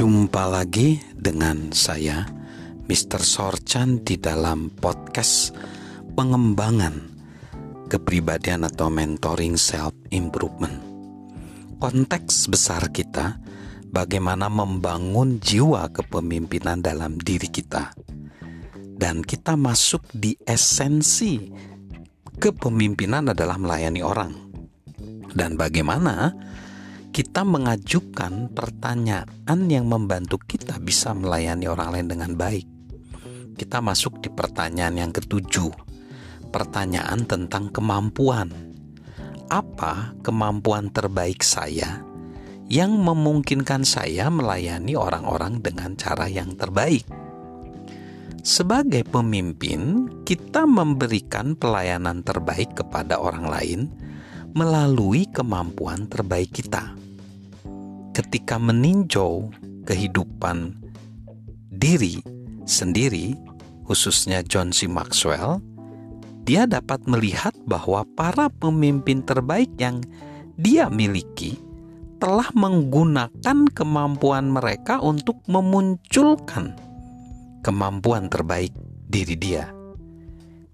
Jumpa lagi dengan saya, Mr. Sorchan di dalam podcast pengembangan kepribadian atau mentoring self improvement. Konteks besar kita bagaimana membangun jiwa kepemimpinan dalam diri kita. Dan kita masuk di esensi kepemimpinan adalah melayani orang. Dan bagaimana kita mengajukan pertanyaan yang membantu kita bisa melayani orang lain dengan baik. Kita masuk di pertanyaan yang ketujuh. Pertanyaan tentang kemampuan. Apa kemampuan terbaik saya yang memungkinkan saya melayani orang-orang dengan cara yang terbaik. Sebagai pemimpin, kita memberikan pelayanan terbaik kepada orang lain melalui kemampuan terbaik kita. Ketika meninjau kehidupan diri sendiri, khususnya John C. Maxwell, dia dapat melihat bahwa para pemimpin terbaik yang dia miliki telah menggunakan kemampuan mereka untuk memunculkan kemampuan terbaik diri dia.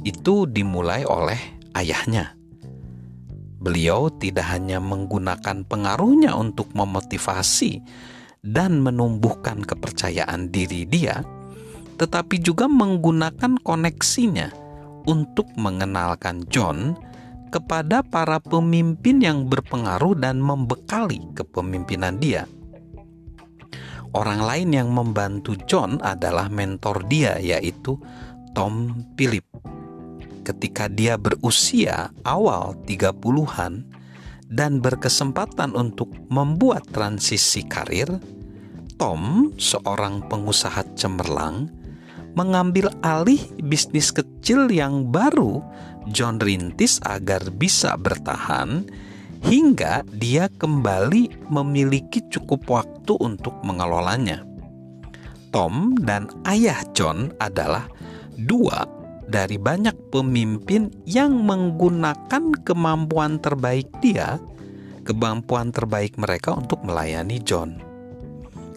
Itu dimulai oleh ayahnya. Beliau tidak hanya menggunakan pengaruhnya untuk memotivasi dan menumbuhkan kepercayaan diri dia, tetapi juga menggunakan koneksinya untuk mengenalkan John kepada para pemimpin yang berpengaruh dan membekali kepemimpinan dia. Orang lain yang membantu John adalah mentor dia yaitu Tom Philip. Ketika dia berusia awal 30-an dan berkesempatan untuk membuat transisi karir, Tom, seorang pengusaha cemerlang, mengambil alih bisnis kecil yang baru John rintis agar bisa bertahan hingga dia kembali memiliki cukup waktu untuk mengelolanya. Tom dan ayah John adalah dua dari banyak pemimpin yang menggunakan kemampuan terbaik dia, kemampuan terbaik mereka untuk melayani John.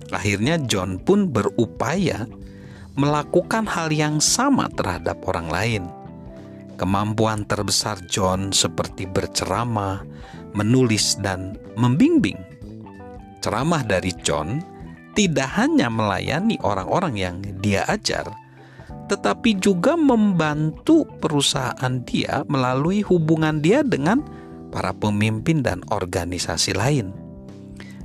Akhirnya John pun berupaya melakukan hal yang sama terhadap orang lain Kemampuan terbesar John seperti berceramah, menulis, dan membimbing. Ceramah dari John tidak hanya melayani orang-orang yang dia ajar, tetapi juga membantu perusahaan dia melalui hubungan dia dengan para pemimpin dan organisasi lain.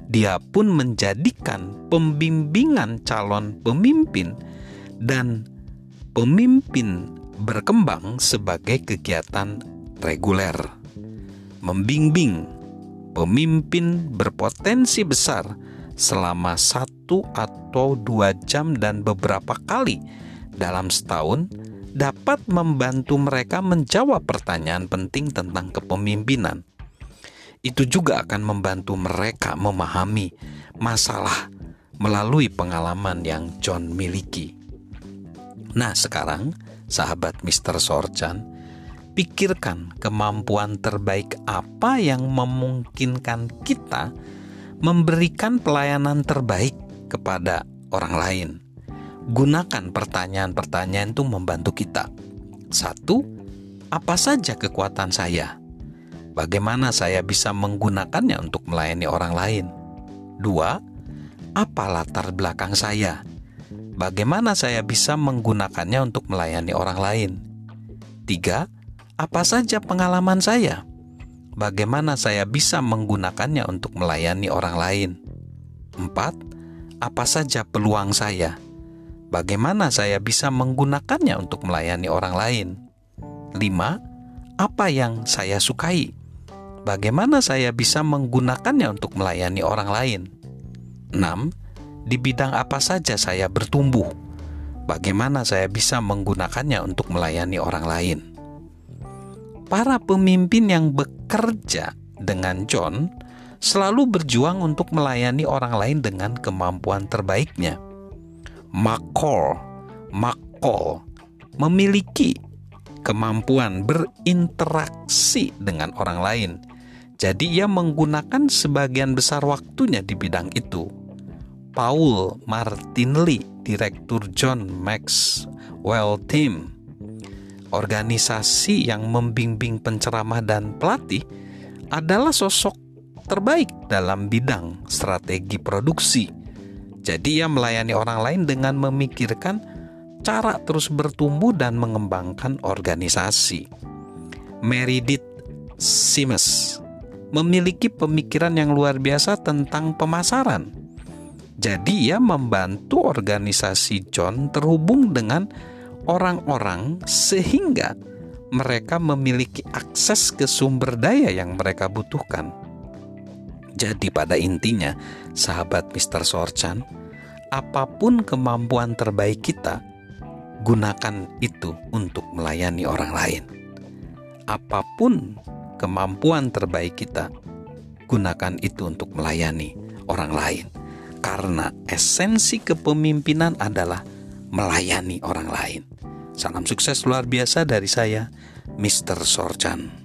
Dia pun menjadikan pembimbingan calon pemimpin dan pemimpin berkembang sebagai kegiatan reguler, membimbing pemimpin berpotensi besar selama satu atau dua jam dan beberapa kali dalam setahun dapat membantu mereka menjawab pertanyaan penting tentang kepemimpinan. Itu juga akan membantu mereka memahami masalah melalui pengalaman yang John miliki. Nah, sekarang sahabat Mr. Sorchan, pikirkan kemampuan terbaik apa yang memungkinkan kita memberikan pelayanan terbaik kepada orang lain. Gunakan pertanyaan-pertanyaan itu membantu kita. Satu, apa saja kekuatan saya? Bagaimana saya bisa menggunakannya untuk melayani orang lain? Dua, apa latar belakang saya? bagaimana saya bisa menggunakannya untuk melayani orang lain? Tiga, apa saja pengalaman saya? Bagaimana saya bisa menggunakannya untuk melayani orang lain? Empat, apa saja peluang saya? Bagaimana saya bisa menggunakannya untuk melayani orang lain? Lima, apa yang saya sukai? Bagaimana saya bisa menggunakannya untuk melayani orang lain? Enam, di bidang apa saja saya bertumbuh, bagaimana saya bisa menggunakannya untuk melayani orang lain. Para pemimpin yang bekerja dengan John selalu berjuang untuk melayani orang lain dengan kemampuan terbaiknya. McCall, McCall memiliki kemampuan berinteraksi dengan orang lain. Jadi ia menggunakan sebagian besar waktunya di bidang itu Paul Martinelli, Direktur John Maxwell Team, organisasi yang membimbing penceramah dan pelatih, adalah sosok terbaik dalam bidang strategi produksi. Jadi, ia melayani orang lain dengan memikirkan cara terus bertumbuh dan mengembangkan organisasi. Meredith Simes memiliki pemikiran yang luar biasa tentang pemasaran. Jadi, ia membantu organisasi John terhubung dengan orang-orang sehingga mereka memiliki akses ke sumber daya yang mereka butuhkan. Jadi pada intinya, sahabat Mr. Sorchan, apa pun kemampuan terbaik kita, gunakan itu untuk melayani orang lain. Apa pun kemampuan terbaik kita, gunakan itu untuk melayani orang lain. Karena esensi kepemimpinan adalah melayani orang lain. Salam sukses luar biasa dari saya, Mr. Sorchan.